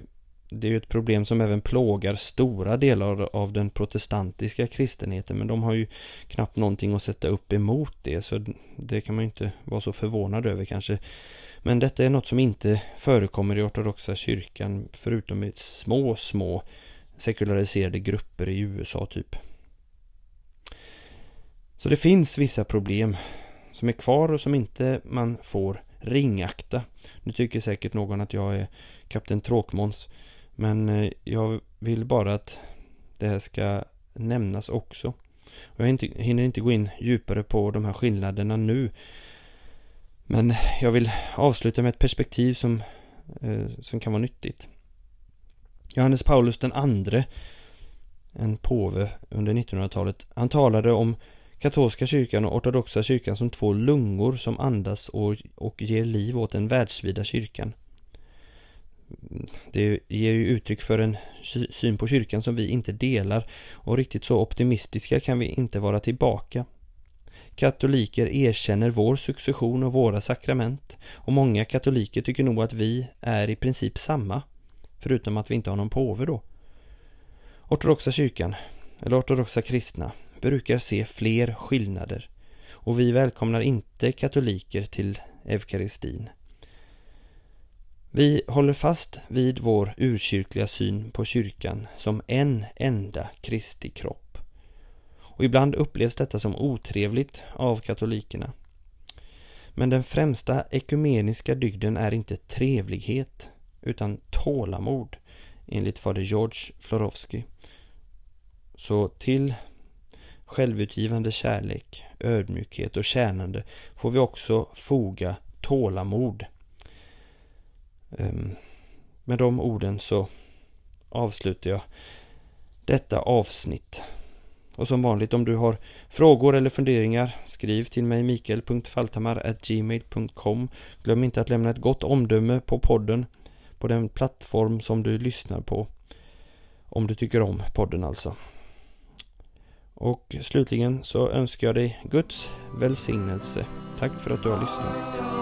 det är ju ett problem som även plågar stora delar av den protestantiska kristenheten men de har ju knappt någonting att sätta upp emot det så det kan man ju inte vara så förvånad över kanske. Men detta är något som inte förekommer i ortodoxa kyrkan förutom i små, små sekulariserade grupper i USA typ. Så det finns vissa problem som är kvar och som inte man får ringakta. Nu tycker säkert någon att jag är kapten Tråkmåns. Men eh, jag vill bara att det här ska nämnas också. Jag hinner inte gå in djupare på de här skillnaderna nu. Men jag vill avsluta med ett perspektiv som, eh, som kan vara nyttigt. Johannes Paulus den andre, en påve under 1900-talet, han talade om katolska kyrkan och ortodoxa kyrkan som två lungor som andas och, och ger liv åt den världsvida kyrkan. Det ger ju uttryck för en syn på kyrkan som vi inte delar och riktigt så optimistiska kan vi inte vara tillbaka. Katoliker erkänner vår succession och våra sakrament och många katoliker tycker nog att vi är i princip samma. Förutom att vi inte har någon påve då. Ortodoxa kyrkan, eller ortodoxa kristna, brukar se fler skillnader och vi välkomnar inte katoliker till eukaristin. Vi håller fast vid vår urkyrkliga syn på kyrkan som en enda Kristi kropp. Och ibland upplevs detta som otrevligt av katolikerna. Men den främsta ekumeniska dygden är inte trevlighet utan tålamod enligt fader George Florovsky. Så till självutgivande kärlek, ödmjukhet och tjänande får vi också foga tålamod. Ehm, med de orden så avslutar jag detta avsnitt. Och som vanligt om du har frågor eller funderingar skriv till mig mikael.faltamar.gmail.com Glöm inte att lämna ett gott omdöme på podden på den plattform som du lyssnar på. Om du tycker om podden alltså. Och slutligen så önskar jag dig Guds välsignelse. Tack för att du har lyssnat.